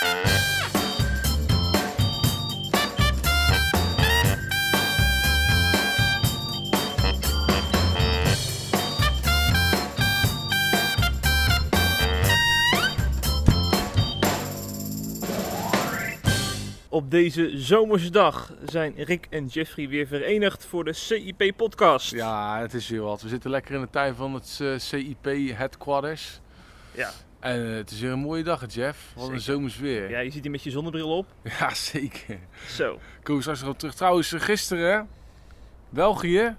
Op deze zomerse dag zijn Rick en Jeffrey weer verenigd voor de CIP-podcast. Ja, het is weer wat. We zitten lekker in de tuin van het eh, CIP headquarters. Ja. En eh, het is weer een mooie dag, Jeff. Wat een zomers weer. Ja, je ziet hier met je zonnebril op. Ja, zeker. Zo. Komen we straks nog op terug. Trouwens, eh, gisteren, België,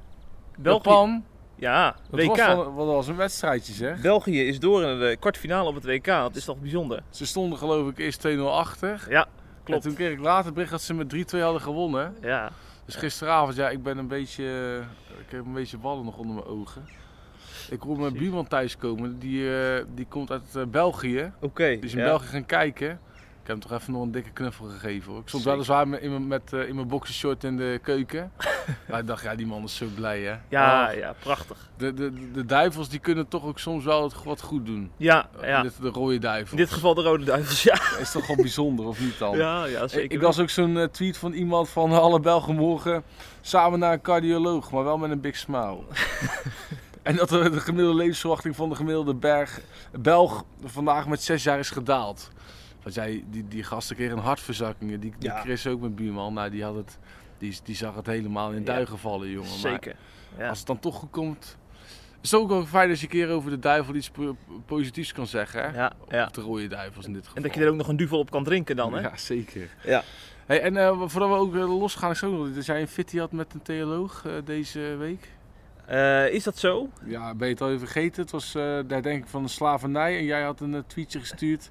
België. Japan. Ja, Dat WK. was, wel, wat was een wedstrijdje, zeg. België is door in de kwartfinale op het WK. Dat is toch bijzonder? Ze stonden geloof ik eerst 2-0 achter. Ja, En klopt. toen kreeg ik later bericht dat ze met 3-2 hadden gewonnen. Ja. Dus gisteravond, ja, ik ben een beetje, eh, ik heb een beetje ballen nog onder mijn ogen. Ik hoor mijn buurman thuiskomen, die, eh, die komt uit eh, België. Oké. Is in ja. België gaan kijken. Ik heb hem toch even nog een dikke knuffel gegeven. Hoor. Ik stond weliswaar in mijn, met, eh, in mijn boxershort in de keuken. maar ik dacht, ja, die man is zo blij, hè. Ja, Oh, ja, prachtig. de, de, de duivels die kunnen toch ook soms wel het- wat goed doen. Ja, ja. Dit, de rode duivel. In dit geval de Rode Duivels, ja. is toch wel bijzonder, of niet dan? Ja, ja, Ik- zeker. ik las ook zo'n tweet van iemand van alle Belgen morgen samen naar een cardioloog, maar wel met een big smile. En dat de de gemiddelde levensverwachting van de gemiddelde berg, Belg vandaag met zes jaar is gedaald. Want jij, die, die gasten kregen een hartverzakkingen. Die, die Ja. Chris ook mijn buurman, nou, die, had het, die, die zag het helemaal in Ja. duigen vallen, jongen. Maar Zeker. Ja. als het dan toch goed komt, is het ook wel fijn als je een keer over de duivel iets po- positiefs kan zeggen. Hè? Ja, ja. Of de rode duivels in dit geval. En dat je er ook nog een duvel op kan drinken dan, hè? Ja, zeker. Ja. Hey, en eh, voordat we ook eh, losgaan, is ook nog dat jij een fitty had met een theoloog eh, deze week. Eh, is dat zo? Ja, ben je het al even vergeten? Het was eh, daar denk ik van de slavernij en jij had een eh, tweetje gestuurd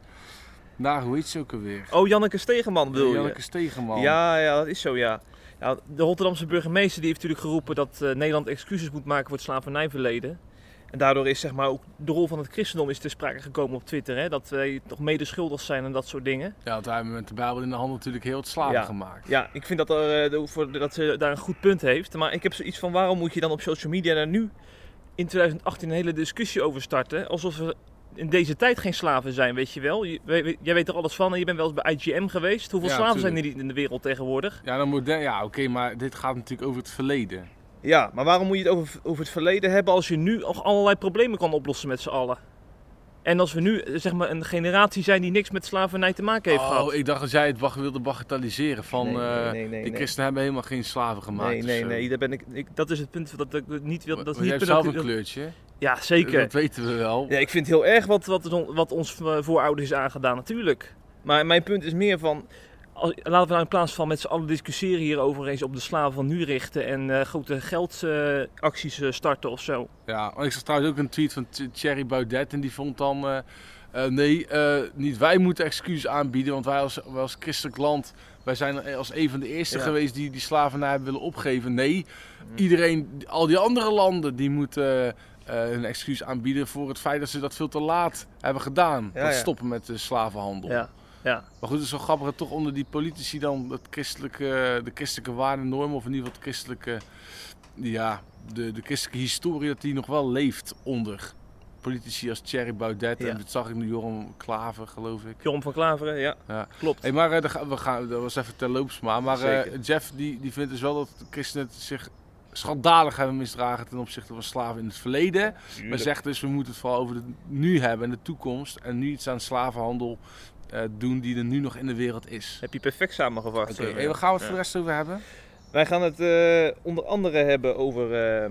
naar, hoe heet ze ook alweer? Oh, Janneke Stegenman bedoel je? Janneke Stegenman. Ja, ja, dat is zo, ja. ja. De Rotterdamse burgemeester die heeft natuurlijk geroepen dat Nederland excuses moet maken voor het slavernijverleden. En daardoor is zeg maar ook de rol van het christendom is ter sprake gekomen op Twitter. Hè? Dat wij toch mede schuldig zijn en dat soort dingen. Ja, want wij hebben met de Bijbel in de hand natuurlijk heel het slaven Ja. gemaakt. Ja, ik vind dat, er, eh, dat ze daar een goed punt heeft. Maar ik heb zoiets van waarom moet je dan op social media daar nu in 2018 een hele discussie over starten? Alsof we in deze tijd geen slaven zijn, weet je wel. Jij weet er alles van en je bent wel eens bij IGM geweest. Hoeveel Ja, slaven zijn er niet in de wereld tegenwoordig? Ja, dan moet ja oké, maar dit gaat natuurlijk over het verleden. Ja, maar waarom moet je het over, over het verleden hebben als je nu nog allerlei problemen kan oplossen met z'n allen? En als we nu eh, zeg maar een generatie zijn die niks met slavernij te maken heeft oh, gehad. ik dacht dat jij het bag- wilde bagatelliseren van Nee, nee, eh, nee, nee, de christenen hebben helemaal geen slaven gemaakt. Nee, nee, nee, daar ben ik, ik, dat is het punt dat ik niet wil. Dat is niet jij zelf een kleurtje. Ja, zeker. Dat weten we wel. Ja, ik vind het heel erg wat, wat, wat ons eh, voorouders is aangedaan, natuurlijk. Maar mijn punt is meer van. Als, laten we nou in plaats van met z'n allen discussiëren hierover eens op de slaven van nu richten en eh, grote geldacties eh, starten of zo. Ja, ik zag trouwens ook een tweet van Th- Thierry Baudet en die vond dan... eh, nee, niet wij moeten excuus aanbieden, want wij als, wij als christelijk land... Wij zijn als een van de eerste Ja. geweest die die slavernij hebben willen opgeven. Nee, iedereen, al die andere landen, die moeten hun excuus aanbieden voor het feit dat ze dat veel te laat hebben gedaan. Ja, dat ja. stoppen met de slavenhandel. Ja, ja. Maar goed, het is wel grappig dat toch onder die politici dan het christelijke, de christelijke waardennorm, of in ieder geval het christelijke, ja, de, de christelijke historie, dat die nog wel leeft onder politici als Thierry Baudet. Ja. En dat zag ik nu Joram Klaver, geloof ik. Joram van Klaveren, ja, Ja. klopt. Hey, maar eh, we gaan, dat was even terloops maar. Maar eh. Jeff die, die vindt dus wel dat de christenen zich schandalig hebben misdragen ten opzichte van slaven in het verleden. Maar zegt dus, we moeten het vooral over het nu hebben en de toekomst. En nu iets aan slavenhandel eh, doen die er nu nog in de wereld is. Heb je perfect samengevat. Oké, eh, hey, waar gaan we het ja. voor de rest over hebben? Wij gaan het eh, onder andere hebben over eh,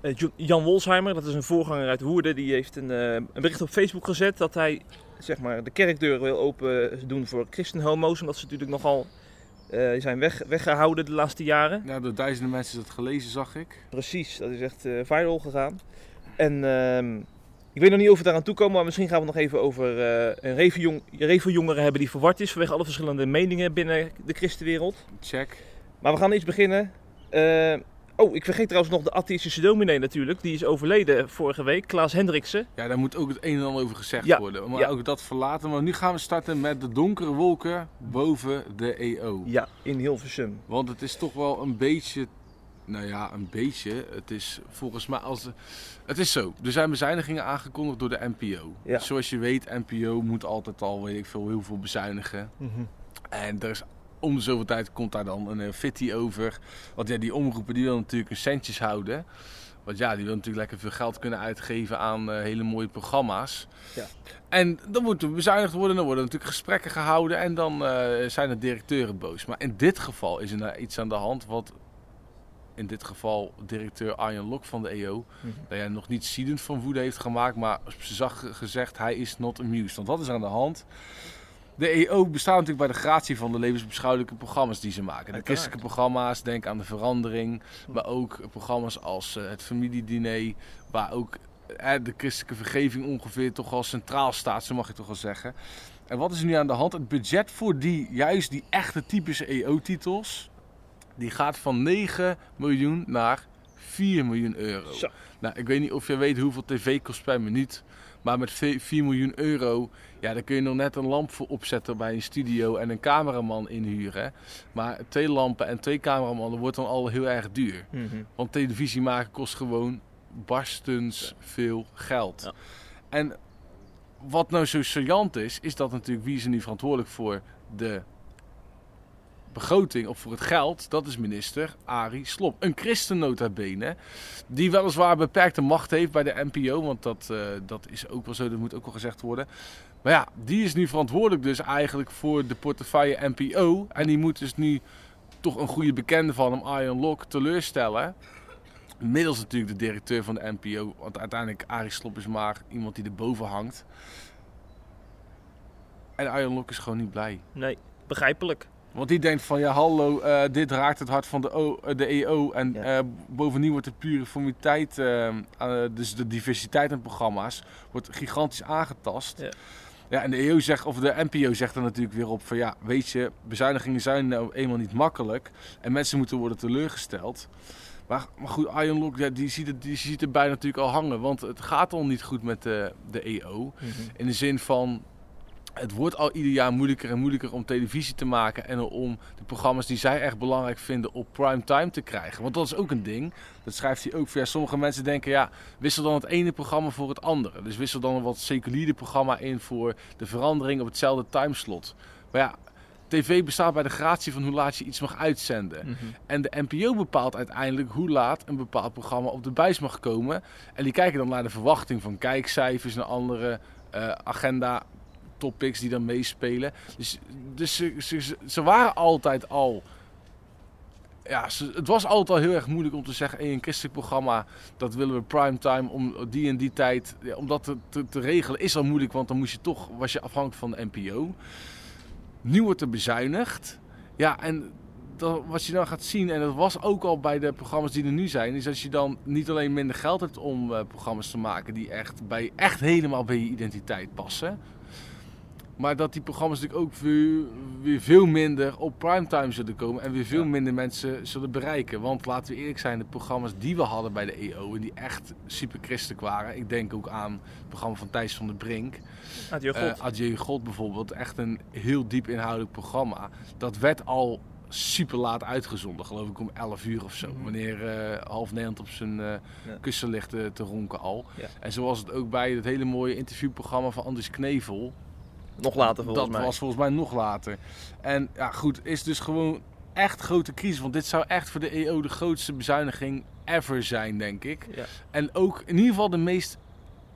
eh, Jo- Jan Wolsheimer. Dat is een voorganger uit Woerden. Die heeft een, eh, een bericht op Facebook gezet dat hij zeg maar, de kerkdeuren wil open doen voor christenhomo's. Omdat ze natuurlijk nogal eh, zijn weg, weggehouden de laatste jaren. Ja, door duizenden mensen is dat gelezen, zag ik. Precies, dat is echt eh, viral gegaan. En ehm, ik weet nog niet of we daaraan toekomen, maar misschien gaan we het nog even over eh, een revenjongeren hebben die verward is vanwege alle verschillende meningen binnen de christenwereld. Check. Maar we gaan eerst beginnen. Eh, oh, ik vergeet trouwens nog de atheïstische dominee natuurlijk. Die is overleden vorige week, Klaas Hendriksen. Ja, daar moet ook het een en ander over gezegd Ja, worden. Maar ja. ook dat verlaten. Maar nu gaan we starten met de donkere wolken boven de EO. Ja, in Hilversum. Want het is toch wel een beetje Nou ja, een beetje. Het is volgens mij als. Het is zo. Er zijn bezuinigingen aangekondigd door de NPO. Ja. Zoals je weet, NPO moet altijd al, weet ik veel, heel veel bezuinigen. En er is om de zoveel tijd komt daar dan een uh, fitty over. Want ja, die omroepen die willen natuurlijk hun centjes houden. Want ja, die willen natuurlijk lekker veel geld kunnen uitgeven aan uh, hele mooie programma's. Ja. En dan moeten we bezuinigd worden, dan worden natuurlijk gesprekken gehouden en dan uh, zijn de directeuren boos. Maar in dit geval is er nou iets aan de hand wat in dit geval directeur Arjen Lok van de EO, mm -hmm. dat hij nog niet ziedend van woede heeft gemaakt, maar ze zag gezegd hij is not amused. Want wat is er aan de hand? De EO bestaat natuurlijk bij de gratie van de levensbeschouwelijke programma's die ze maken. De christelijke programma's, denk aan de verandering, maar ook programma's als uh, het familiediner, waar ook uh, de christelijke vergeving ongeveer toch al centraal staat, zo mag je toch wel zeggen. En wat is er nu aan de hand? Het budget voor die, juist die echte typische EO-titels, die gaat van 9 miljoen naar 4 miljoen euro. Zo. Nou, ik weet niet of je weet hoeveel tv kost per minuut. Maar met 4 miljoen euro, ja, daar kun je nog net een lamp voor opzetten bij een studio en een cameraman inhuren. Maar twee lampen en twee cameramannen wordt dan al heel erg duur. Mm -hmm. Want televisie maken kost gewoon barstens ja. veel geld. Ja. En wat nou zo saillant is, is dat natuurlijk wie is er nu verantwoordelijk voor de begroting of voor het geld, dat is minister Arie Slop. Een christen nota bene, die weliswaar beperkte macht heeft bij de NPO, want dat, uh, dat is ook wel zo, dat moet ook wel gezegd worden. Maar ja, die is nu verantwoordelijk dus eigenlijk voor de portefeuille NPO. En die moet dus nu toch een goede bekende van hem, Arjen Lok, teleurstellen. Middels natuurlijk de directeur van de NPO, want uiteindelijk Arie Slop is maar iemand die erboven hangt. En Arjen Lok is gewoon niet blij. Nee, begrijpelijk. Want die denkt van ja hallo, uh, dit raakt het hart van de, o, de EO. En Ja. uh, bovendien wordt de pluriformiteit, uh, dus de diversiteit in programma's, wordt gigantisch aangetast. Ja. Ja, en de EO zegt, of de NPO zegt er natuurlijk weer op van ja, weet je, bezuinigingen zijn nou eenmaal niet makkelijk. En mensen moeten worden teleurgesteld. Maar, maar goed, Lok, ja, die, ziet het, die ziet erbij natuurlijk al hangen. Want het gaat al niet goed met de, de EO. Mhm. In de zin van, het wordt al ieder jaar moeilijker en moeilijker om televisie te maken en om de programma's die zij echt belangrijk vinden op prime time te krijgen. Want dat is ook een ding. Dat schrijft hij ook. Ja, sommige mensen denken, ja, wissel dan het ene programma voor het andere. Dus wissel dan een wat seculiere programma in voor de verandering op hetzelfde timeslot. Maar ja, tv bestaat bij de gratie van hoe laat je iets mag uitzenden. Mhm. En de NPO bepaalt uiteindelijk hoe laat een bepaald programma op de buis mag komen. En die kijken dan naar de verwachting van kijkcijfers en andere uh, agenda topics die dan meespelen. Dus, dus ze, ze, waren altijd al. Ja, het was altijd al heel erg moeilijk om te zeggen: hey, een christelijk programma, dat willen we primetime om die en die tijd. Ja, om dat te, regelen is al moeilijk, want dan moest je toch, was je afhankelijk van de NPO. Nu wordt er bezuinigd. Ja, en dat, wat je dan gaat zien, en dat was ook al bij de programma's die er nu zijn, is dat je dan niet alleen minder geld hebt om uh, programma's te maken die echt, bij, echt helemaal bij je identiteit passen. Maar dat die programma's natuurlijk ook weer, weer veel minder op primetime zullen komen en weer veel Ja. minder mensen zullen bereiken. Want laten we eerlijk zijn, de programma's die we hadden bij de EO en die echt super christelijk waren. Ik denk ook aan het programma van Thijs van der Brink. Adieu, God. Eh, Adieu God bijvoorbeeld, echt een heel diep inhoudelijk programma. Dat werd al super laat uitgezonden, geloof ik om 11 uur of zo. Mhm. Wanneer eh, half Nederland op zijn eh, kussen ligt te, te ronken al. Ja. En zo was het ook bij het hele mooie interviewprogramma van Andries Knevel. Nog later volgens dat mij. was volgens mij nog later. En ja, goed, is dus gewoon echt grote crisis. Want dit zou echt voor de EO de grootste bezuiniging ever zijn, denk ik. Ja. En ook in ieder geval de meest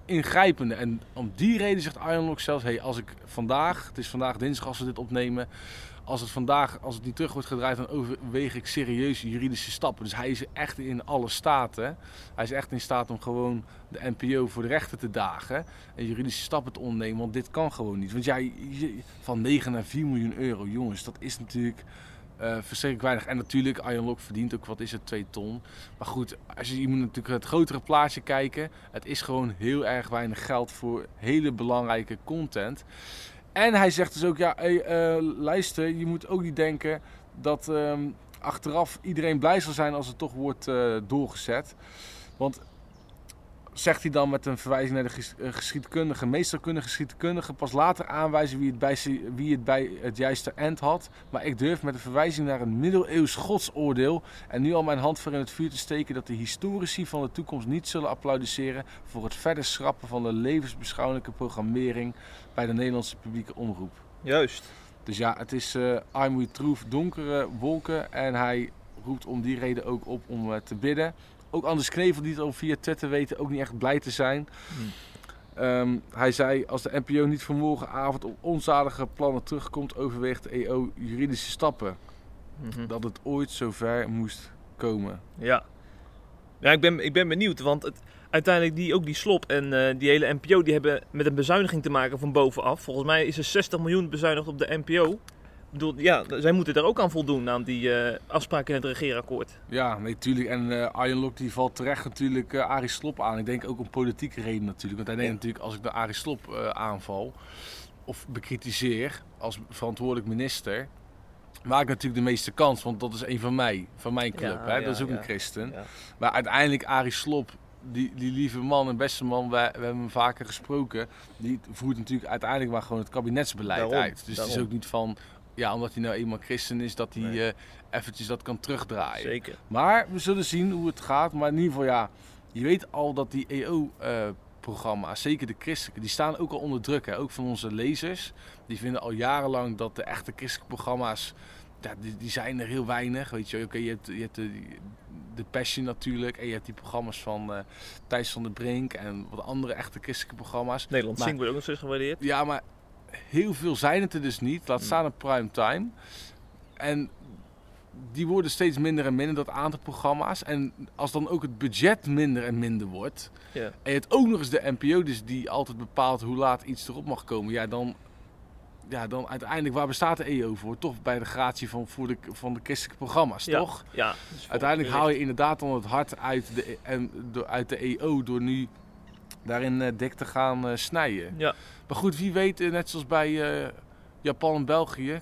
ingrijpende. En om die reden zegt Arjen Lok zelfs: hey, als ik vandaag, het is vandaag dinsdag als we dit opnemen. Als het vandaag, als het niet terug wordt gedraaid, dan overweeg ik serieus juridische stappen. Dus hij is echt in alle staten. Hij is echt in staat om gewoon de NPO voor de rechter te dagen. En juridische stappen te ondernemen. Want dit kan gewoon niet. Want ja, je- van 9 naar 4 miljoen euro, jongens, dat is natuurlijk verschrikkelijk weinig. En natuurlijk, Arjen verdient ook, wat is het, 2 ton. Maar goed, als je, je moet natuurlijk het grotere plaatje kijken. Het is gewoon heel erg weinig geld voor hele belangrijke content. En hij zegt dus ook, ja, hey, eh, luister, je moet ook niet denken dat ehm, achteraf iedereen blij zal zijn als het toch wordt eh, doorgezet. Want zegt hij dan met een verwijzing naar de eh, geschiedkundige, meesterkundige geschiedkundige, pas later aanwijzen wie het, bij, wie het bij het juiste eind had. Maar ik durf met een verwijzing naar een middeleeuws godsoordeel en nu al mijn hand voor in het vuur te steken dat de historici van de toekomst niet zullen applaudisseren voor het verder schrappen van de levensbeschouwelijke programmering bij de Nederlandse publieke omroep. Juist. Dus ja, het is eh armoede troef, donkere wolken. En hij roept om die reden ook op om eh, te bidden. Ook Anders Knevel, die het al via Twitter weten, ook niet echt blij te zijn. Hmm. Ehm, hij zei, als de NPO niet voor morgenavond op onzalige plannen terugkomt, overweegt de EO juridische stappen. Mhm. Dat het ooit zover moest komen. Ja. Ja, ik ben, ik ben benieuwd, want het, uiteindelijk die, ook die slop en eh, die hele NPO, die hebben met een bezuiniging te maken van bovenaf. Volgens mij is er 60 miljoen bezuinigd op de NPO. Bedoel, ja, zij moeten daar ook aan voldoen, aan die eh, afspraken in het regeerakkoord. Ja, nee, tuurlijk. En eh Arjen Lok die valt terecht natuurlijk eh Arie Slop aan. Ik denk ook om politieke reden natuurlijk. Want hij denkt Ja. natuurlijk, als ik de Arie Slop aanval of bekritiseer als verantwoordelijk minister, maak ik natuurlijk de meeste kans. Want dat is een van mij, van mijn club. Ja, hè? ja, dat is ook een christen. Maar uiteindelijk Arie Slop, die, die lieve man en beste man, we, we hebben hem vaker gesproken. Die voert natuurlijk uiteindelijk maar gewoon het kabinetsbeleid Daarom, uit. Dus het is daarom. ook niet van, ja, omdat hij nou eenmaal christen is, dat hij Nee. eh, eventjes dat kan terugdraaien. Zeker. Maar we zullen zien hoe het gaat. Maar in ieder geval, ja, je weet al dat die EO-programma's, zeker de christelijke, die staan ook al onder druk. Hè? Ook van onze lezers. Die vinden al jarenlang dat de echte christelijke programma's, ja, die, die zijn er heel weinig. Weet je, oké, je hebt, je hebt de, de Passion natuurlijk. En je hebt die programma's van eh Thijs van der Brink en wat andere echte christelijke programma's. Nederland Maar- Zing wordt ook nog steeds gewaardeerd. Ja, maar heel veel zijn het er dus niet. Laat Hmm. staan op prime time. En die worden steeds minder en minder, dat aantal programma's. En als dan ook het budget minder en minder wordt. Ja. En je hebt ook nog eens de NPO, dus die altijd bepaalt hoe laat iets erop mag komen. Ja, dan, ja, dan uiteindelijk, waar bestaat de EO voor? Toch bij de gratie van, voor de, van de christelijke programma's, Ja. toch? Ja, Uiteindelijk haal je inderdaad dan het hart uit de, en, door, uit de EO door nu daarin eh, dik te gaan eh, snijden. Ja. Maar goed, wie weet, eh, net zoals bij Japan en België,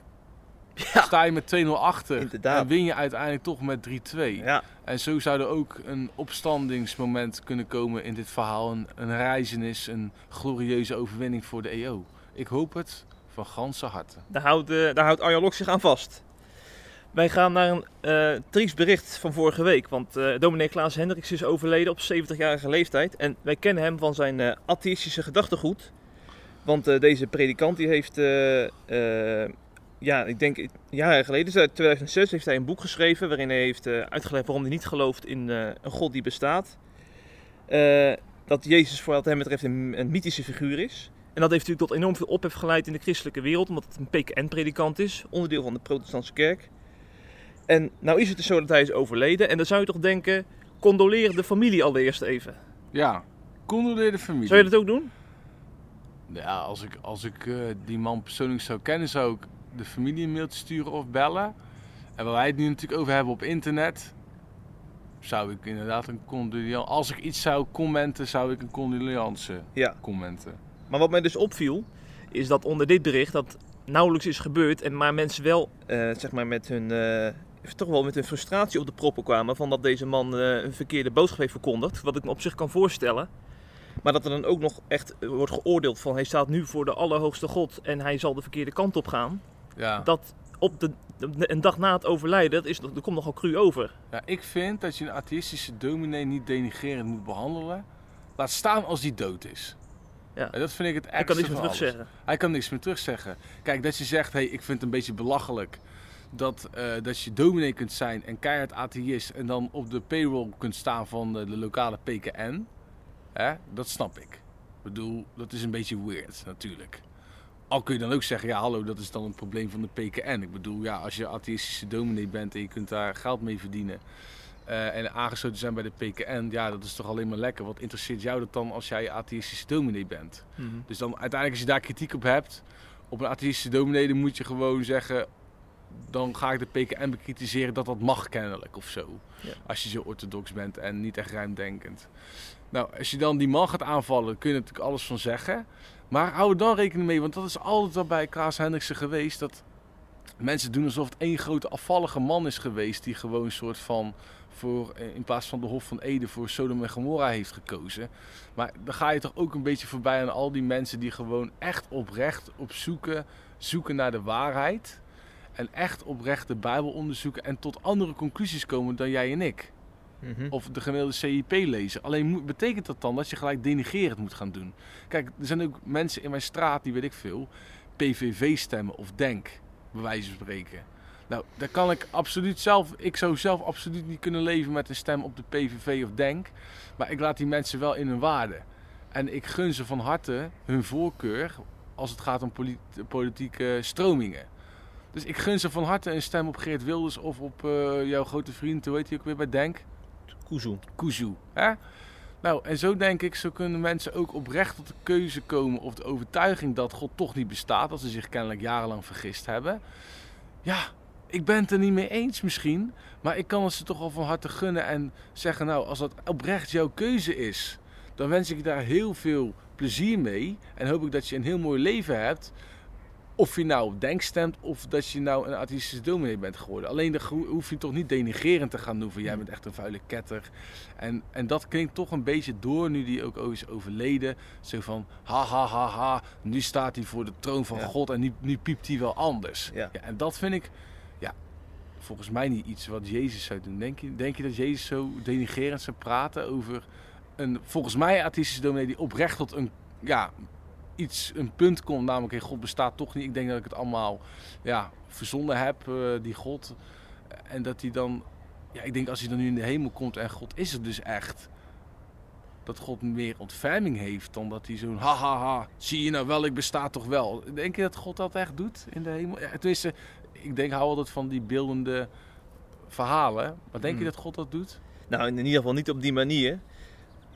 Ja. sta je met 2-0 achter Inderdaad. en win je uiteindelijk toch met 3-2. Ja, En zo zou er ook een opstandingsmoment kunnen komen in dit verhaal. Een, een reizenis, een glorieuze overwinning voor de EO. Ik hoop het van ganse harte. daar houdt, daar houdt Arjan Lok zich aan vast. Wij gaan naar een eh triest bericht van vorige week. Want eh dominee Klaas Hendricks is overleden op 70-jarige leeftijd. En wij kennen hem van zijn eh atheïstische gedachtegoed. Want deze predikant die heeft, ja, ik denk jaren geleden, dus uit 2006, heeft hij een boek geschreven. Waarin hij heeft uitgelegd waarom hij niet gelooft in een God die bestaat. Dat Jezus voor wat hem betreft een, een mythische figuur is. En dat heeft natuurlijk tot enorm veel ophef geleid in de christelijke wereld, omdat het een PKN-predikant is, onderdeel van de protestantse kerk. En nou is het dus zo dat hij is overleden. En dan zou je toch denken, condoleer de familie allereerst even. Ja, condoleer de familie. Zou je dat ook doen? Ja, als ik, als ik eh, die man persoonlijk zou kennen, zou ik de familie een mailtje sturen of bellen. En waar wij het nu natuurlijk over hebben op internet, zou ik inderdaad een condoliance... Als ik iets zou commenten, zou ik een condoliance Ja. commenten. Maar wat mij dus opviel, is dat onder dit bericht dat nauwelijks is gebeurd. En maar mensen wel, eh, zeg maar, met hun, eh, toch wel met hun frustratie op de proppen kwamen. Van dat deze man eh, een verkeerde boodschap heeft verkondigd. Wat ik me op zich kan voorstellen. Maar dat er dan ook nog echt eh, wordt geoordeeld van hij staat nu voor de Allerhoogste God en hij zal de verkeerde kant op gaan. Ja. Dat op de, een dag na het overlijden, dat, is, dat komt nogal cru over. ja, ik vind dat je een atheïstische dominee niet denigrerend moet behandelen. Laat staan als die dood is. Ja. En dat vind ik het Hij kan ergste niks meer terugzeggen. Hij kan niks meer terugzeggen. Kijk, dat je zegt, hey, ik vind het een beetje belachelijk dat, eh, dat je dominee kunt zijn en keihard atheïst en dan op de payroll kunt staan van de, de lokale PKN. Hè? Dat snap ik. Ik bedoel, dat is een beetje weird natuurlijk. Al kun je dan ook zeggen, ja hallo, dat is dan een probleem van de PKN. Ik bedoel, ja, als je atheïstische dominee bent en je kunt daar geld mee verdienen... eh, en aangesloten zijn bij de PKN, ja, dat is toch alleen maar lekker. Wat interesseert jou dat dan als jij atheïstische dominee bent? Mhm. Dus dan uiteindelijk als je daar kritiek op hebt, op een atheïstische dominee, dan moet je gewoon zeggen, dan ga ik de PKN bekritiseren dat dat mag kennelijk of zo. Ja. Als je zo orthodox bent en niet echt ruimdenkend. Nou, als je dan die man gaat aanvallen, kun je natuurlijk alles van zeggen. Maar hou er dan rekening mee, want dat is altijd al bij Klaas Hendriksen geweest, dat mensen doen alsof het één grote afvallige man is geweest die gewoon een soort van voor, eh, in plaats van de Hof van Ede voor Sodom en Gomorra heeft gekozen. Maar dan ga je toch ook een beetje voorbij aan al die mensen die gewoon echt oprecht op zoeken, zoeken naar de waarheid. En echt oprecht de Bijbel onderzoeken en tot andere conclusies komen dan jij en ik. Mhm. Of de gemiddelde CIP lezen. Alleen betekent dat dan dat je gelijk denigerend moet gaan doen? Kijk, er zijn ook mensen in mijn straat, die weet ik veel, PVV stemmen of DENK, bij wijze van spreken. Nou, daar kan ik absoluut zelf, ik zou zelf absoluut niet kunnen leven met een stem op de PVV of DENK. Maar ik laat die mensen wel in hun waarde. En ik gun ze van harte hun voorkeur als het gaat om poli- politieke stromingen. Dus ik gun ze van harte een stem op Geert Wilders of op eh, jouw grote vriend, hoe heet hij ook weer bij DENK? Kuzu. Kuzu. Hè? Nou, en zo denk ik, zo kunnen mensen ook oprecht tot de keuze komen of de overtuiging dat God toch niet bestaat, dat ze zich kennelijk jarenlang vergist hebben. Ja, ik ben het er niet mee eens misschien, maar ik kan het ze toch al van harte gunnen en zeggen, nou, als dat oprecht jouw keuze is, dan wens ik je daar heel veel plezier mee en hoop ik dat je een heel mooi leven hebt. Of je nou op denk stemt of dat je nou een atheïstische dominee bent geworden. Alleen dan ho- hoef je toch niet denigerend te gaan doen van jij bent echt een vuile ketter. En, en dat klinkt toch een beetje door nu die ook is overleden. Zo van ha ha ha ha, nu staat hij voor de troon van Ja. God en nu, nu piept hij wel anders. Ja. en dat vind ik ja, volgens mij niet iets wat Jezus zou doen. Denk je, denk je dat Jezus zo denigerend zou praten over een volgens mij atheïstische dominee die oprecht tot een ja, iets, een punt komt, namelijk hey, God bestaat toch niet. Ik denk dat ik het allemaal ja, verzonnen heb, eh, die God. En dat hij dan, ja, ik denk als hij dan nu in de hemel komt en God is er dus echt. Dat God meer ontferming heeft dan dat hij zo'n ha ha ha, zie je nou wel, ik besta toch wel. Denk je dat God dat echt doet in de hemel? Ja, tenminste, ik denk, hou altijd van die beeldende verhalen. Maar denk je Hmm. dat God dat doet? Nou, in ieder geval niet op die manier.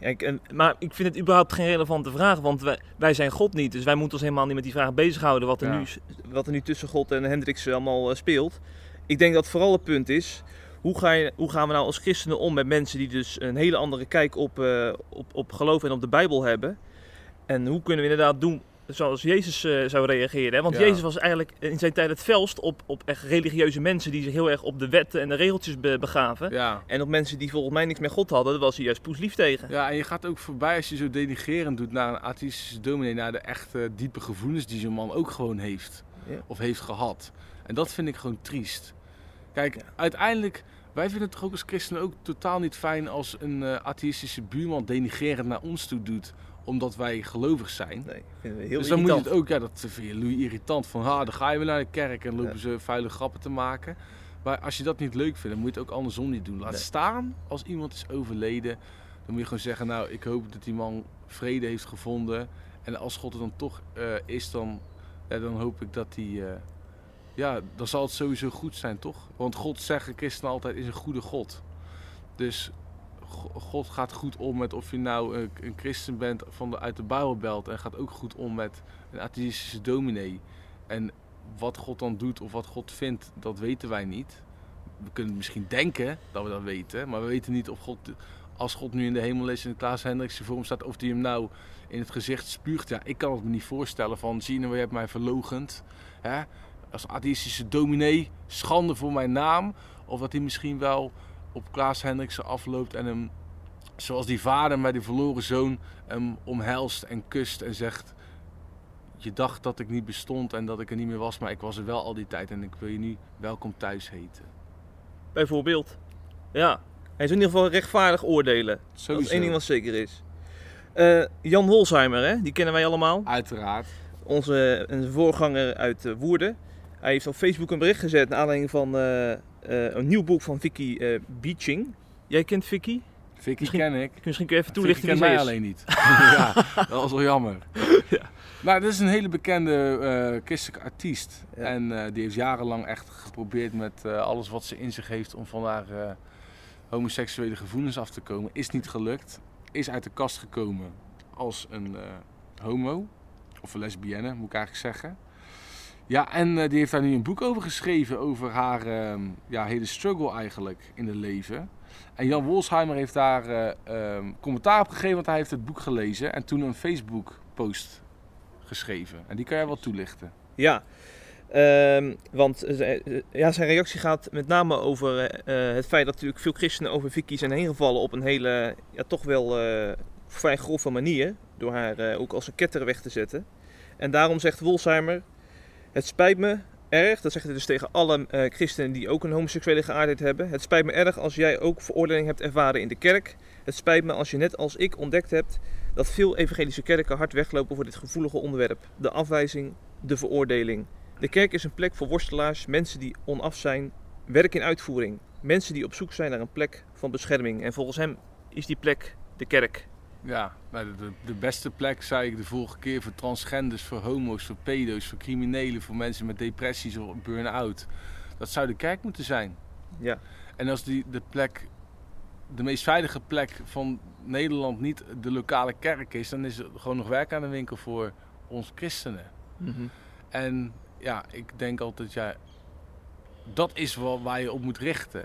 Kijk, maar ik vind het überhaupt geen relevante vraag, want wij, wij zijn God niet. Dus wij moeten ons helemaal niet met die vraag bezighouden wat er, Ja. nu, wat er nu tussen God en Hendricks allemaal eh, speelt. Ik denk dat vooral het punt is, hoe, ga je, hoe gaan we nou als christenen om met mensen die dus een hele andere kijk op, eh, op, op geloof en op de Bijbel hebben. En hoe kunnen we inderdaad doen zoals Jezus eh, zou reageren. Hè? Want Ja. Jezus was eigenlijk in zijn tijd het felst op, op echt religieuze mensen die zich heel erg op de wetten en de regeltjes be- begaven. Ja. En op mensen die volgens mij niks met God hadden, daar was hij juist poeslief tegen. Ja, en je gaat ook voorbij als je zo denigerend doet naar een atheïstische dominee, naar de echte diepe gevoelens die zo'n man ook gewoon heeft. Ja. Of heeft gehad. En dat vind ik gewoon triest. Kijk, uiteindelijk, wij vinden het toch ook als christenen ook totaal niet fijn als een eh, atheïstische buurman denigerend naar ons toe doet, omdat wij gelovig zijn. Nee, vinden we heel dus dan moet je het ook, ja, dat vind je Louis irritant. Van, ha, dan ga je weer naar de kerk en lopen Ja. ze vuile grappen te maken. Maar als je dat niet leuk vindt, dan moet je het ook andersom niet doen. Laat Nee. staan als iemand is overleden. Dan moet je gewoon zeggen, nou, ik hoop dat die man vrede heeft gevonden. En als God er dan toch eh, is, dan, ja, dan hoop ik dat hij... eh, ja, dan zal het sowieso goed zijn, toch? Want God, zeggen christenen altijd, is een goede God. Dus God gaat goed om met of je nou een, een christen bent van de, uit de Bijbelbelt en gaat ook goed om met een atheïstische dominee. En wat God dan doet of wat God vindt, dat weten wij niet. We kunnen misschien denken dat we dat weten, maar we weten niet of God, als God nu in de hemel is en Klaas Hendriksen voor hem staat, of die hem nou in het gezicht spuugt. Ja, ik kan het me niet voorstellen van, zie je nou, je hebt mij verlogend. Hè? Als atheïstische dominee, schande voor mijn naam. Of dat hij misschien wel op Klaas Hendriksen afloopt en hem, zoals die vader met die verloren zoon, hem omhelst en kust en zegt: Je dacht dat ik niet bestond en dat ik er niet meer was, maar ik was er wel al die tijd en ik wil je nu welkom thuis heten. Bijvoorbeeld. Ja, hij is in ieder geval rechtvaardig oordelen. Dat is Sowieso. één ding wat zeker is. Eh, Jan Holsheimer, hè? die kennen wij allemaal. Uiteraard. Onze een voorganger uit eh, Woerden. Hij heeft op Facebook een bericht gezet naar aanleiding van eh, eh, een nieuw boek van Vicky eh Beaching. Jij kent Vicky? Vicky Misschien- ken ik. Misschien kun je even toelichten Vicky wie kent ze mij is. alleen niet. ja, dat was wel jammer. Ja. Nou, dit is een hele bekende christelijke artiest. Ja. En die heeft jarenlang echt geprobeerd met alles wat ze in zich heeft om van haar homoseksuele gevoelens af te komen. Is niet gelukt. Is uit de kast gekomen als een homo. Of een lesbienne, moet ik eigenlijk zeggen. Ja, en eh, die heeft daar nu een boek over geschreven. Over haar ehm, ja, hele struggle eigenlijk in het leven. En Jan Wolsheimer heeft daar eh, ehm, commentaar op gegeven, want hij heeft het boek gelezen. En toen een Facebook post geschreven. En die kan jij wel toelichten. Ja, Ehm, want eh, ja, zijn reactie gaat met name over het feit dat natuurlijk veel christenen over Vicky zijn heen gevallen op een hele, ja, toch wel vrij grove manier. Door haar ook als een ketter weg te zetten. En daarom zegt Wolsheimer, het spijt me erg, dat zegt hij dus tegen alle eh, christenen die ook een homoseksuele geaardheid hebben. Het spijt me erg als jij ook veroordeling hebt ervaren in de kerk. Het spijt me als je net als ik ontdekt hebt dat veel evangelische kerken hard weglopen voor dit gevoelige onderwerp. De afwijzing, de veroordeling. De kerk is een plek voor worstelaars, mensen die onaf zijn, werk in uitvoering. Mensen die op zoek zijn naar een plek van bescherming. En volgens hem is die plek de kerk. Ja, de, de, de beste plek, zei ik de vorige keer, voor transgenders, voor homo's, voor pedo's, voor criminelen, voor mensen met depressies of burn-out. Dat zou de kerk moeten zijn. Ja, En als die de plek, de meest veilige plek van Nederland niet de lokale kerk is, dan is er gewoon nog werk aan de winkel voor ons christenen. Mhm. En ja, ik denk altijd, ja, dat is wel waar je op moet richten.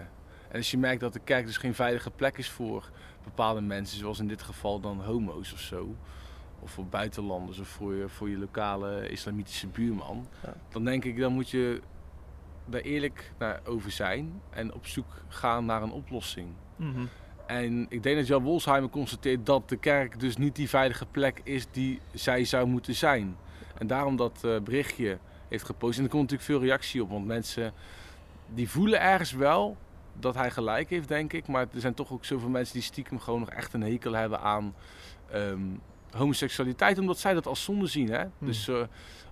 En als je merkt dat de kerk dus geen veilige plek is voor bepaalde mensen, zoals in dit geval dan homo's of zo, of voor buitenlanders of voor je, voor je lokale islamitische buurman, Ja. dan denk ik, dan moet je daar eerlijk naar over zijn en op zoek gaan naar een oplossing. Mhm. En ik denk dat Jan Wolsheimer constateert dat de kerk dus niet die veilige plek is die zij zou moeten zijn. En daarom dat eh, berichtje heeft gepost. En er komt natuurlijk veel reactie op, want mensen die voelen ergens wel dat hij gelijk heeft, denk ik. Maar er zijn toch ook zoveel mensen die stiekem gewoon nog echt een hekel hebben aan ehm, homoseksualiteit, omdat zij dat als zonde zien. Hè? Dus eh,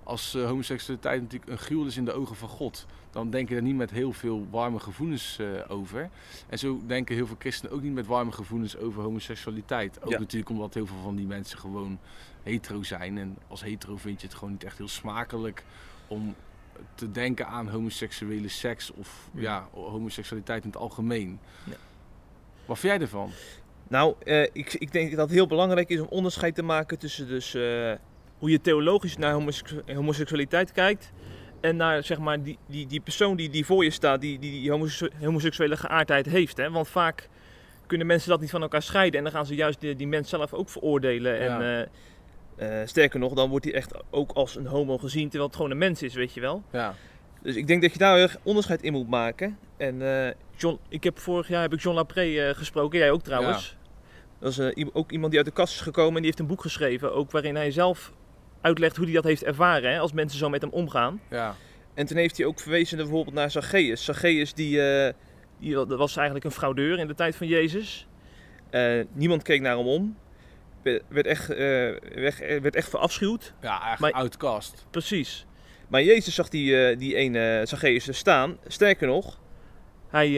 als eh, homoseksualiteit natuurlijk een gruwel is in de ogen van God, dan denk je er niet met heel veel warme gevoelens eh, over. En zo denken heel veel christenen ook niet met warme gevoelens over homoseksualiteit. Ook Ja. natuurlijk omdat heel veel van die mensen gewoon hetero zijn. En als hetero vind je het gewoon niet echt heel smakelijk om te denken aan homoseksuele seks of Ja. ja, homoseksualiteit in het algemeen. Ja. Wat vind jij ervan? Nou, eh, ik, ik denk dat het heel belangrijk is om onderscheid te maken tussen dus, eh, hoe je theologisch naar homoseksu- homoseksualiteit kijkt. En naar zeg maar, die, die, die persoon die, die voor je staat, die die, die homoseksu- homoseksuele geaardheid heeft. Hè? Want vaak kunnen mensen dat niet van elkaar scheiden. En dan gaan ze juist die, die mens zelf ook veroordelen. En Ja. eh, eh, sterker nog, dan wordt hij echt ook als een homo gezien, terwijl het gewoon een mens is, weet je wel. Ja, Dus ik denk dat je daar heel erg onderscheid in moet maken. En eh, John, ik heb vorig jaar heb ik John Lapré eh, gesproken, jij ook trouwens. Dat is ook iemand die uit de kast is gekomen en die heeft een boek geschreven, ook waarin hij zelf uitlegt hoe hij dat heeft ervaren, hè, als mensen zo met hem omgaan. ja, En toen heeft hij ook verwezen naar bijvoorbeeld naar Zacchaeus. Zacchaeus die, die dat was eigenlijk een fraudeur in de tijd van Jezus. Niemand keek naar hem om. Werd, echt, eh, werd, werd echt verafschuwd. ja eigenlijk outcast. Precies. Maar Jezus zag die, eh, die ene Zacchaeus er staan. Sterker nog, hij,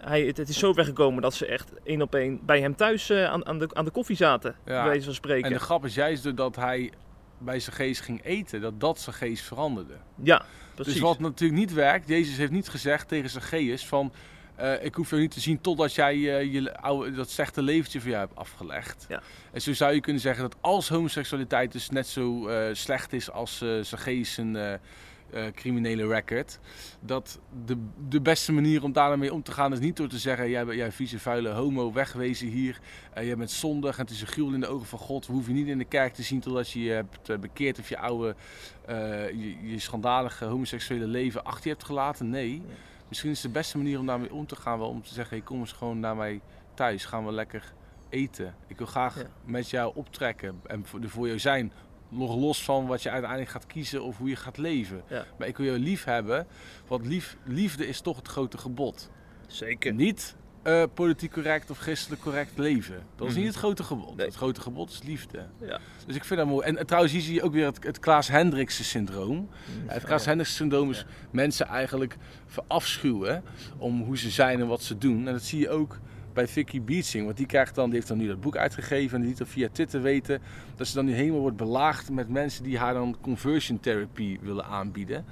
hij, het, het is zo weggekomen dat ze echt één op één bij hem thuis aan, aan, de, aan de koffie zaten. Ja. Bij van spreken. En de grap is juist doordat hij bij geest ging eten, dat dat geest veranderde. Ja, precies. Dus wat natuurlijk niet werkt, Jezus heeft niet gezegd tegen geest van... eh, ik hoef jou niet te zien totdat jij eh, je oude, dat slechte leventje voor jou hebt afgelegd. Ja. En zo zou je kunnen zeggen dat als homoseksualiteit dus net zo eh, slecht is als zijn geest een eh, criminele record... dat de, de beste manier om daarmee om te gaan is niet door te zeggen... jij, jij vieze vuile homo, wegwezen hier. jij bent zondig en het is een gruwel in de ogen van God. We hoeven je niet in de kerk te zien totdat je je hebt bekeerd of je oude je, je schandalige homoseksuele leven achter je hebt gelaten. Nee, misschien is de beste manier om daarmee om te gaan wel om te zeggen: hey, kom eens gewoon naar mij thuis, gaan we lekker eten. Ik wil graag Ja. met jou optrekken en voor, er voor jou zijn. Nog los van wat je uiteindelijk gaat kiezen of hoe je gaat leven. Ja. Maar ik wil jou lief hebben, want lief, liefde is toch het grote gebod. Zeker. Niet eh, politiek correct of christelijk correct leven. Dat is Mhm. niet het grote gebod. Nee. Het grote gebod is liefde. Ja. Dus ik vind dat mooi. En, en trouwens, hier zie je ook weer het, het Klaas Hendrikse syndroom. Het Klaas Hendrikse syndroom is Ja. mensen eigenlijk verafschuwen om hoe ze zijn en wat ze doen. En dat zie je ook bij Vicky Beatsing. Want die krijgt dan, die heeft dan nu dat boek uitgegeven en die liet dan via Twitter weten dat ze dan nu helemaal wordt belaagd met mensen die haar dan conversion therapy willen aanbieden.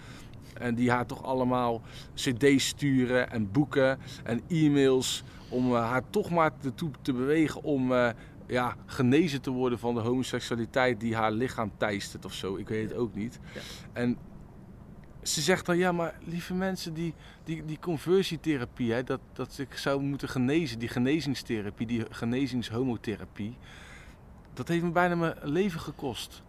En die haar toch allemaal cd's sturen en boeken en e-mails om eh, haar toch maar ertoe te bewegen om eh, ja, genezen te worden van de homoseksualiteit die haar lichaam teistert of zo. Ik weet het ook niet. Ja. En ze zegt dan, ja, maar lieve mensen, die, die, die conversietherapie, hè, dat, dat ik zou moeten genezen, die genezingstherapie, die genezingshomotherapie, dat heeft me bijna mijn leven gekost.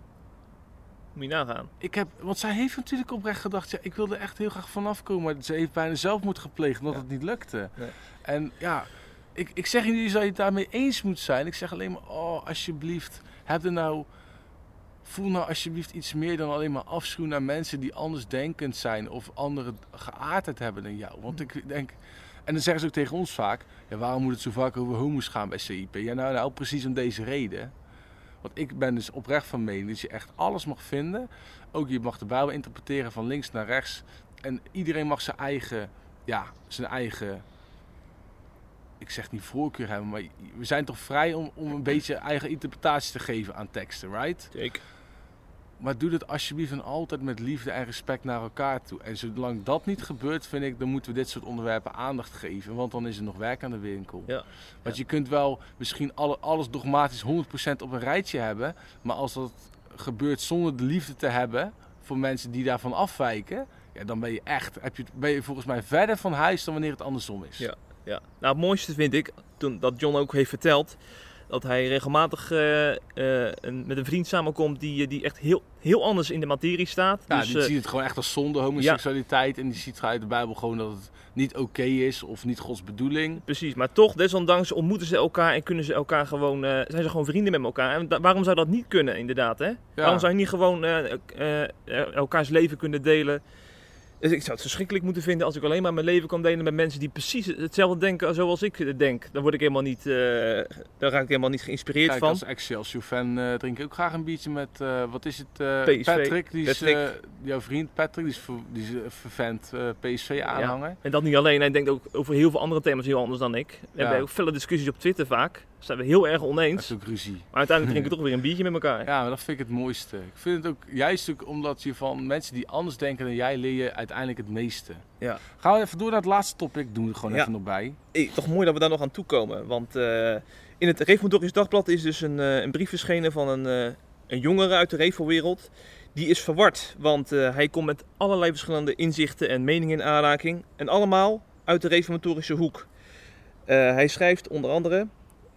Moet je nagaan. Ik heb, want zij heeft natuurlijk oprecht gedacht, ja, ik wilde echt heel graag vanaf komen. Maar ze heeft bijna zelfmoord gepleegd omdat Ja. het niet lukte. Nee. En ja, ik, ik zeg niet dat je het daarmee eens moet zijn. Ik zeg alleen maar, oh, alsjeblieft, heb er nou... Voel nou alsjeblieft iets meer dan alleen maar afschuw naar mensen die anders denkend zijn of andere geaardheid hebben dan jou. Want ik denk, en dan zeggen ze ook tegen ons vaak, ja, waarom moet het zo vaak over homo's gaan bij CIP? Ja, nou, nou precies om deze reden. Want ik ben dus oprecht van mening dat je echt alles mag vinden. Ook je mag de Bijbel interpreteren van links naar rechts. En iedereen mag zijn eigen, ja, zijn eigen, ik zeg niet voorkeur hebben, maar we zijn toch vrij om, om een beetje eigen interpretatie te geven aan teksten, right? Zeker. Maar doe dat alsjeblieft en altijd met liefde en respect naar elkaar toe. En zolang dat niet gebeurt, vind ik, dan moeten we dit soort onderwerpen aandacht geven. Want dan is er nog werk aan de winkel. Ja. Want je kunt wel misschien alle, alles dogmatisch 100% op een rijtje hebben. Maar als dat gebeurt zonder de liefde te hebben voor mensen die daarvan afwijken. Ja, dan ben je echt, heb je, ben je volgens mij verder van huis dan wanneer het andersom is. Ja. Ja. Nou, het mooiste vind ik, toen, dat John ook heeft verteld, dat hij regelmatig eh, eh, een- met een vriend samenkomt die, eh, die echt heel, heel anders in de materie staat. Ja, dus, die ziet het gewoon echt als zonde, homoseksualiteit. En die ziet uit de Bijbel gewoon dat het niet oké is of niet Gods bedoeling. Precies, maar toch, desondanks ontmoeten ze elkaar en kunnen ze elkaar gewoon, zijn ze gewoon vrienden met elkaar. En waarom zou dat niet kunnen, inderdaad? Hè? Waarom zou je niet gewoon elkaars leven kunnen delen? Dus ik zou het verschrikkelijk moeten vinden als ik alleen maar mijn leven kan delen met mensen die precies hetzelfde denken zoals ik denk. Dan word ik helemaal niet, eh, daar raak ik helemaal niet geïnspireerd Kijk, van. als Excelsior-fan eh, drink ik ook graag een biertje met, eh, wat is het, PSV. Patrick. Die is, Patrick. jouw vriend Patrick, die is, die is een vervent PSV-aanhanger. En dat niet alleen, hij denkt ook over heel veel andere thema's heel anders dan ik. We Ja. hebben ook felle discussies op Twitter vaak. Daar zijn we heel erg Dat oneens. is ook ruzie. Maar uiteindelijk drinken we toch weer een biertje met elkaar. Ja, maar dat vind ik het mooiste. Ik vind het ook juist ook omdat je van mensen die anders denken dan jij leer je uiteindelijk het meeste. Ja. Gaan we even door naar het laatste topic, doen we er gewoon Ja. even nog bij. Hey, toch mooi dat we daar nog aan toekomen. Want eh, in het Reformatorisch Dagblad is dus een, eh, een brief verschenen van een, eh, een jongere uit de Revo-wereld. Die is verward, want eh, hij komt met allerlei verschillende inzichten en meningen in aanraking. En allemaal uit de reformatorische hoek. Eh, hij schrijft onder andere...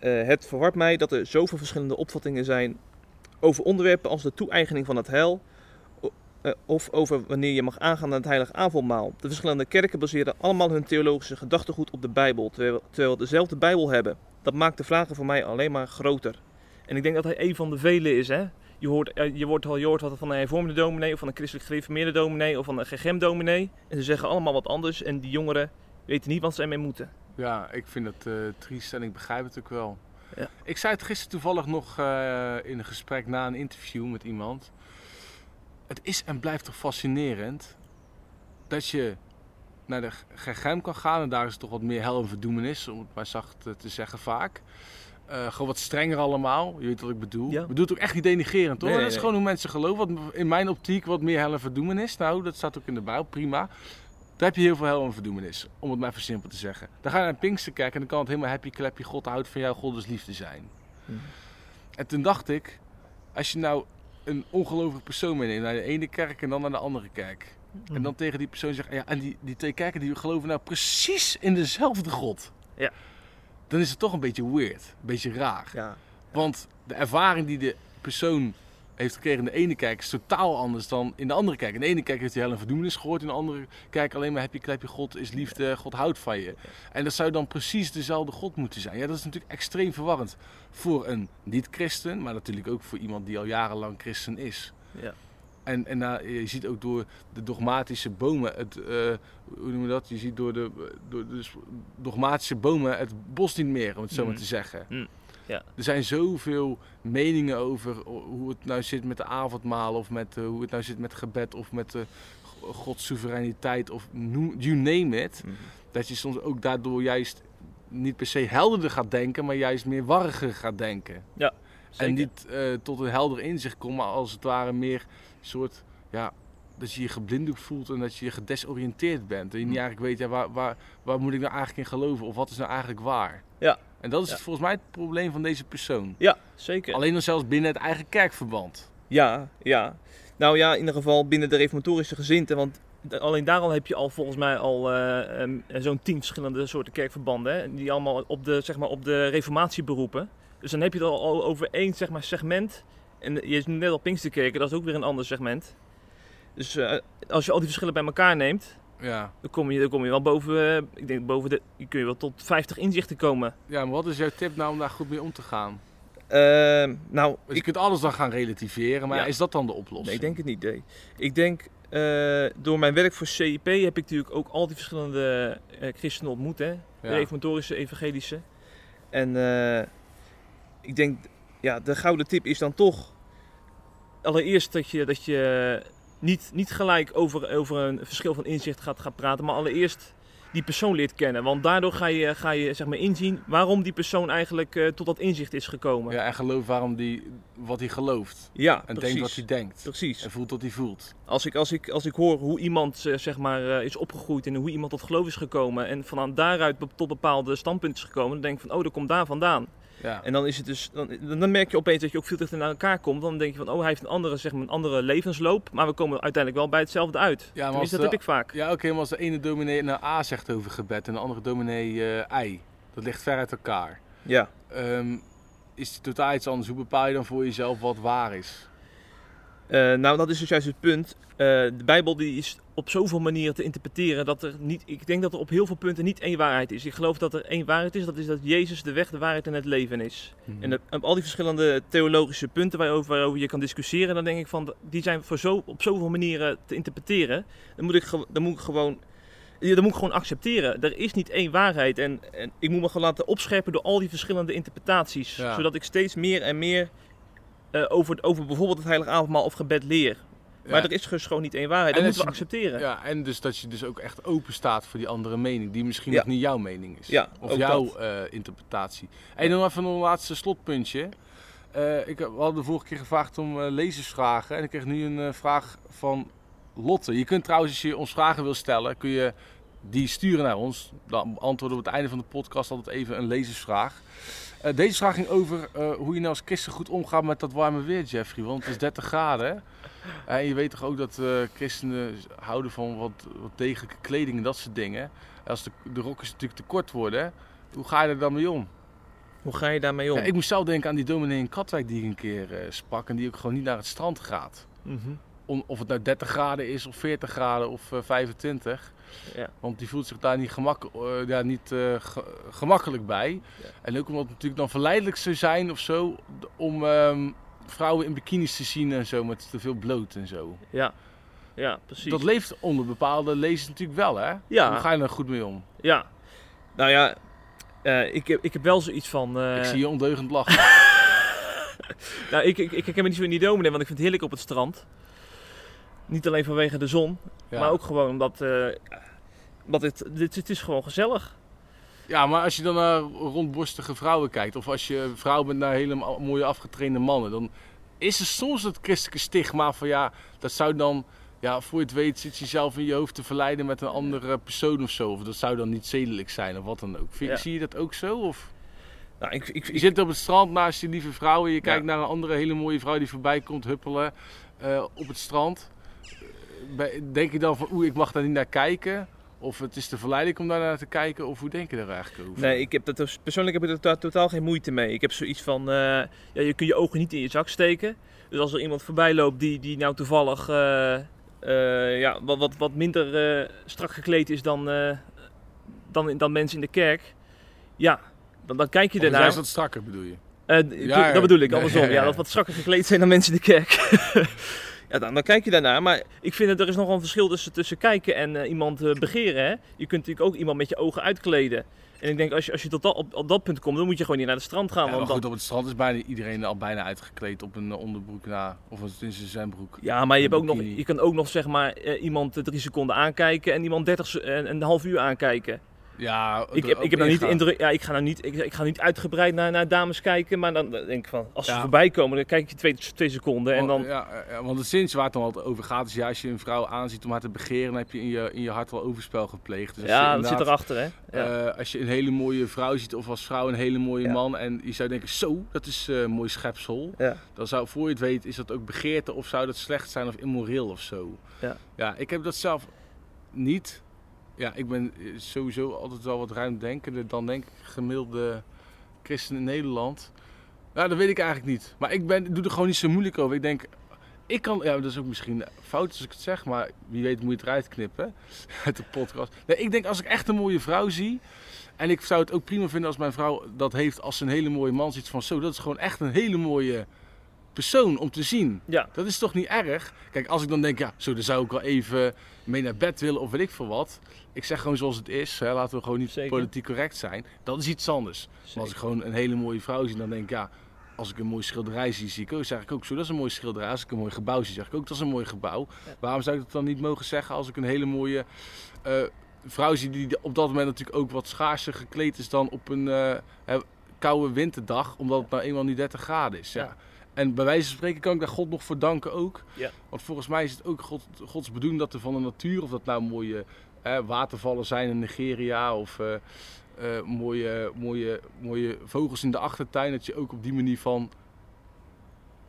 eh, het verwart mij dat er zoveel verschillende opvattingen zijn over onderwerpen als de toe-eigening van het heil... eh, of over wanneer je mag aangaan naar het heilig avondmaal. De verschillende kerken baseren allemaal hun theologische gedachtegoed op de Bijbel, terwijl, we dezelfde Bijbel hebben. Dat maakt de vragen voor mij alleen maar groter. En ik denk dat hij een van de velen is. Hè? Je, hoort, eh, je, wordt al, je hoort wat van een hervormde dominee, of van een christelijk gereformeerde dominee, of van een gegem dominee. En ze zeggen allemaal wat anders en die jongeren weten niet wat ze ermee moeten. Ja, ik vind het eh, triest en ik begrijp het ook wel. Ja. Ik zei het gisteren toevallig nog eh, in een gesprek na een interview met iemand. Het is en blijft toch fascinerend dat je naar de gegem kan gaan en daar is toch wat meer hel en verdoemenis, om het maar zacht eh, te zeggen vaak. Gewoon wat strenger allemaal, je weet wat ik bedoel. Ja. Ik bedoel het ook echt niet denigerend hoor, Nee, dat is nee, gewoon hoe mensen geloven. Wat in mijn optiek wat meer hel en verdoemenis, nou dat staat ook in de Bijbel, prima. Daar heb je heel veel hel en verdoemenis, om het maar even simpel te zeggen. Dan ga je naar Pinkster kijken en dan kan het helemaal happy clappy, God houdt van jou, God is liefde zijn. Mhm. En toen dacht ik, als je nou een ongelovige persoon meeneemt naar de ene kerk en dan naar de andere kerk. En dan tegen die persoon zegt, ja, en die, die twee kerken die geloven nou precies in dezelfde God. Ja. Dan is het toch een beetje weird, een beetje raar. Ja, Want de ervaring die de persoon heeft gekregen in de ene kerk is totaal anders dan in de andere kerk. In de ene kerk heeft hij heel een verdoemenis gehoord, in de andere kerk alleen maar heb je klepje God is liefde, God houdt van je. En dat zou dan precies dezelfde God moeten zijn. Ja, dat is natuurlijk extreem verwarrend voor een niet-christen, maar natuurlijk ook voor iemand die al jarenlang christen is. ja. En, en nou, je ziet ook door de dogmatische bomen, het, eh, hoe noemen we dat? Je ziet door de, door de dogmatische bomen het bos niet meer, om het zo maar Mhm. te zeggen. Mm, ja. Er zijn zoveel meningen over hoe het nou zit met de avondmaal, of met eh, hoe het nou zit met gebed, of met de Gods soevereiniteit, of noem, you name it. Mhm. Dat je soms ook daardoor juist niet per se helderder gaat denken, maar juist meer warriger gaat denken. Zeker. En niet eh, tot een helder inzicht komen, maar als het ware meer soort, ja, dat je je geblinddoekt voelt en dat je je gedesoriënteerd bent. Dat je niet Hm. eigenlijk weet, ja, waar, waar, waar moet ik nou eigenlijk in geloven of wat is nou eigenlijk waar. Ja. En dat is Ja. volgens mij het probleem van deze persoon. Ja, zeker. Alleen dan zelfs binnen het eigen kerkverband. Ja, ja. Nou ja, in ieder geval binnen de reformatorische gezinte. Want alleen daar al heb je al volgens mij al eh, em, zo'n tien verschillende soorten kerkverbanden. Hè, die allemaal op de, zeg maar, op de reformatie beroepen. Dus dan heb je het al over één zeg maar, segment En je is net al Pinksterkerken, dat is ook weer een ander segment. Dus eh, als je al die verschillen bij elkaar neemt, Ja. dan kom je, dan kom je wel boven, eh, ik denk boven de, je kun je wel tot 50 inzichten komen. ja, maar wat is jouw tip nou om daar goed mee om te gaan? Ehm, nou, je ik, kunt alles dan gaan relativeren, maar Ja. is dat dan de oplossing? nee, ik denk het niet. Nee. Ik denk, eh, door mijn werk voor CIP heb ik natuurlijk ook al die verschillende eh, christenen ontmoet. Hè? De reformatorische, evangelische. En ik denk, ja, de gouden tip is dan toch allereerst dat je, dat je niet, niet gelijk over, over een verschil van inzicht gaat, gaat praten, maar allereerst die persoon leert kennen. Want daardoor ga je, ga je zeg maar, inzien waarom die persoon eigenlijk eh, tot dat inzicht is gekomen. Ja, en geloof waarom die, wat hij gelooft. Ja, En precies. denkt wat hij denkt. Precies. En voelt wat hij voelt. Als ik, als ik, als ik hoor hoe iemand eh, zeg maar, eh, is opgegroeid en hoe iemand tot geloof is gekomen en van daaruit tot bepaalde standpunten is gekomen, dan denk ik van, oh, dat komt daar vandaan. Ja. En dan, is het dus, dan, dan merk je opeens dat je ook veel dichter naar elkaar komt. Dan denk je van, oh, hij heeft een andere, zeg maar, een andere levensloop, maar we komen uiteindelijk wel bij hetzelfde uit. Ja, maar dat heb ik vaak. Ja, oké, maar als de ene dominee naar A zegt over gebed en de andere dominee eh I, dat ligt ver uit elkaar. Ja. Ehm, is het totaal iets anders? Hoe bepaal je dan voor jezelf wat waar is? Eh, nou, dat is dus juist het punt. Eh, de Bijbel die is op zoveel manieren te interpreteren dat er niet. Ik denk dat er op heel veel punten niet één waarheid is. Ik geloof dat er één waarheid is. Dat is dat Jezus de weg, de waarheid en het leven is. En de- op al die verschillende theologische punten waarover, waarover je kan discussiëren, dan denk ik van die zijn voor zo, op zoveel manieren te interpreteren. Dan moet ik, dan moet ik gewoon. ja, Dan moet ik gewoon accepteren. Er is niet één waarheid. En, en ik moet me gewoon laten opscherpen door al die verschillende interpretaties. Ja. Zodat ik steeds meer en meer eh, over, over bijvoorbeeld het heilige avondmaal of gebed leer. Maar Ja. er is dus gewoon niet één waarheid. Dat moeten we accepteren. Ja, en dus dat je dus ook echt open staat voor die andere mening, die misschien Ja. nog niet jouw mening is. Ja, of jouw eh, interpretatie. En dan even een laatste slotpuntje. Eh, ik, heb- we hadden de vorige keer gevraagd om lezersvragen. En ik kreeg nu een vraag van Lotte. Je kunt trouwens, als je ons vragen wil stellen, kun je die sturen naar ons. Dan beantwoorden we op het einde van de podcast altijd even een lezersvraag. Eh, deze vraag ging over eh, hoe je nou als christen goed omgaat met dat warme weer, Jeffrey. Want het is 30 graden. hè? En je weet toch ook dat eh, christenen houden van wat, wat degelijke kleding en dat soort dingen. Als de, de rokjes natuurlijk te kort worden, hoe ga je er dan mee om? Hoe ga je daarmee om? Ja, ik moest zelf denken aan die dominee in Katwijk die ik een keer eh, sprak en die ook gewoon niet naar het strand gaat. Mhm. Om, of het nou 30 graden is of 40 graden of eh, 25. Ja. Want die voelt zich daar niet, gemak, eh, ja, niet eh, ge- gemakkelijk bij. Ja. En ook omdat het natuurlijk dan verleidelijk zou zijn of zo. Om ehm, vrouwen in bikinis te zien en zo met te veel bloot en zo. Ja. ja, precies. Dat leeft onder bepaalde lezers natuurlijk wel hè? Ja. Hoe ga je er goed mee om? Ja. Nou ja, eh, ik, heb, ik heb wel zoiets van... ik zie je ondeugend lachen. nou, ik, ik, ik herken me niet zo in die dominee, want ik vind het heerlijk op het strand. Niet alleen vanwege de zon, Ja. maar ook gewoon omdat... eh, omdat het, dit, het is gewoon gezellig. Ja, maar als je dan naar rondborstige vrouwen kijkt, of als je vrouw bent naar hele mooie afgetrainde mannen, dan is er soms het christelijke stigma van ja, dat zou dan, ja, voor je het weet, zit je zelf in je hoofd te verleiden met een andere persoon of zo. Of dat zou dan niet zedelijk zijn of wat dan ook. Vind- Ja. Zie je dat ook zo? Of Nou, ik, ik, je zit op het strand naast je lieve vrouw en je kijkt Ja. naar een andere hele mooie vrouw die voorbij komt huppelen eh, op het strand. Denk je dan van oeh, ik mag daar niet naar kijken? Of het is te verleidelijk om daar naar te kijken? Of hoe denk je daar eigenlijk over? Nee, ik heb dat, dus- persoonlijk heb ik er to- totaal geen moeite mee. Ik heb zoiets van, eh, ja, je kunt je ogen niet in je zak steken. Dus als er iemand voorbij loopt die, die nou toevallig eh, eh, ja, wat, wat, wat minder strak gekleed is dan, dan, dan mensen in de kerk. Ja, dan, dan kijk je ernaar. juist wat strakker bedoel je? Ja, dat bedoel ik, Nee, andersom. ja, ja. Ja, dat wat strakker gekleed zijn dan mensen in de kerk. ja, dan, dan kijk je daarnaar. Maar ik vind dat er is nogal een verschil tussen, tussen kijken en eh, iemand eh, begeren. Hè? Je kunt natuurlijk ook iemand met je ogen uitkleden. En ik denk, als je, als je tot dat, op, op dat punt komt, dan moet je gewoon niet naar het strand gaan. Ja, want goed, dan, op het strand is bijna iedereen al bijna uitgekleed op een eh, onderbroek na, of het is een zwembroek. ja, maar je, hebt ook nog, je kan ook nog zeg maar, iemand drie seconden aankijken en iemand dertig en een half uur aankijken. Ja, Ik, heb, ik heb nou niet de indruk, ja, ik ga nou niet, ik, ik ga niet uitgebreid naar, naar dames kijken, maar dan denk ik van, als ze Ja. voorbij komen, dan kijk je twee, twee seconden en dan, Ja, ja, want het zin waar het dan altijd over gaat is, ja, als je een vrouw aanziet om haar te begeren, dan heb je in je, in je hart wel overspel gepleegd. Dus ja, dat zit erachter hè. Ja. eh, als je een hele mooie vrouw ziet of als vrouw een hele mooie man en je zou denken, zo, dat is eh, een mooi schepsel. Dan zou, voor je het weet, is dat ook begeerte of zou dat slecht zijn of immoreel of zo. Ja. ja, ik heb dat zelf niet. Ja, ik ben eh, sowieso altijd wel wat ruimdenkender dan denk ik gemiddelde christen in Nederland. Nou, dat weet ik eigenlijk niet. Maar ik ben, doe er gewoon niet zo moeilijk over. Ik denk, ik kan, ja, dat is ook misschien fout als ik het zeg, maar wie weet moet je het eruit knippen uit de podcast. Nee, ik denk als ik echt een mooie vrouw zie, en ik zou het ook prima vinden als mijn vrouw dat heeft als een hele mooie man ziet van zo, dat is gewoon echt een hele mooie persoon om te zien. Ja, Dat is toch niet erg? Kijk, als ik dan denk, ja, zo, dan zou ik wel even mee naar bed willen of weet ik veel wat. Ik zeg gewoon zoals het is, hè, laten we gewoon niet Zeker. politiek correct zijn. Dat is iets anders. Maar als ik gewoon een hele mooie vrouw zie, dan denk ik, ja, als ik een mooie schilderij zie, zie ik ook, zeg ik ook zo, dat is een mooi schilderij. Als ik een mooi gebouw zie, zeg ik ook, dat is een mooi gebouw. Ja. Waarom zou ik dat dan niet mogen zeggen als ik een hele mooie eh, vrouw zie die op dat moment natuurlijk ook wat schaarser gekleed is dan op een eh, koude winterdag, omdat het nou eenmaal niet 30 graden is. Ja. Ja. En bij wijze van spreken kan ik daar God nog voor danken ook. Ja. Want volgens mij is het ook God, Gods bedoeling dat er van de natuur, of dat nou mooie eh, watervallen zijn in Nigeria of eh, eh, mooie, mooie, mooie vogels in de achtertuin, dat je ook op die manier van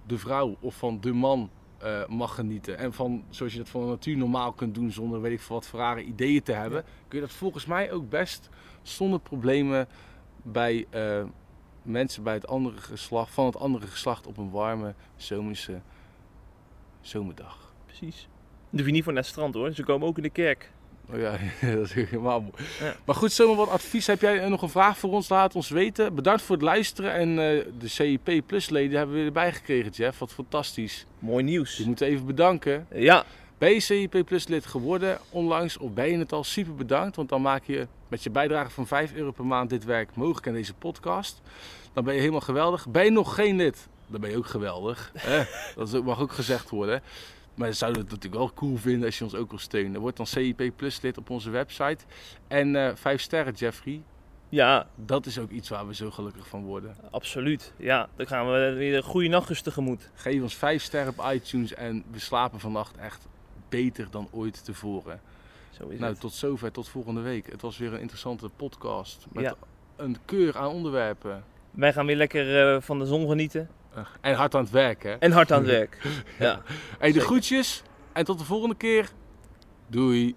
de vrouw of van de man eh, mag genieten. En van, zoals je dat van de natuur normaal kunt doen zonder weet ik veel wat voor rare ideeën te hebben, kun je dat volgens mij ook best zonder problemen bij mensen bij het andere geslacht, van het andere geslacht op een warme zomerse zomerdag. precies. Hoef je niet voor naar het strand hoor, ze komen ook in de kerk. Oh ja, dat is helemaal mooi. Ja. Maar goed, zomaar wat advies. Heb jij eh, nog een vraag voor ons? Laat ons weten. Bedankt voor het luisteren. En eh, de CIP Plus leden hebben we weer erbij gekregen, Jeff. Wat fantastisch. Mooi nieuws. Je moet even bedanken. Ja, Ben je CIP Plus lid geworden onlangs of ben je het al? Super bedankt. Want dan maak je met je bijdrage van 5 euro per maand dit werk mogelijk en deze podcast. Dan ben je helemaal geweldig. Ben je nog geen lid? Dan ben je ook geweldig. Dat mag ook gezegd worden. Maar we zouden het natuurlijk wel cool vinden als je ons ook wil steunen. Word dan CIP Plus lid op onze website. En eh 5 sterren Jeffrey. ja, Dat is ook iets waar we zo gelukkig van worden. absoluut. Ja, dan gaan we weer een goede nachtjes tegemoet. Geef ons 5 sterren op iTunes en we slapen vannacht echt beter dan ooit tevoren. Zo is Nou, het. tot zover, tot volgende week. Het was weer een interessante podcast met Ja. een keur aan onderwerpen. Wij gaan weer lekker eh, van de zon genieten. En hard aan het werk, hè? En hard aan het werk. Ja. Hey, de groetjes en tot de volgende keer. Doei.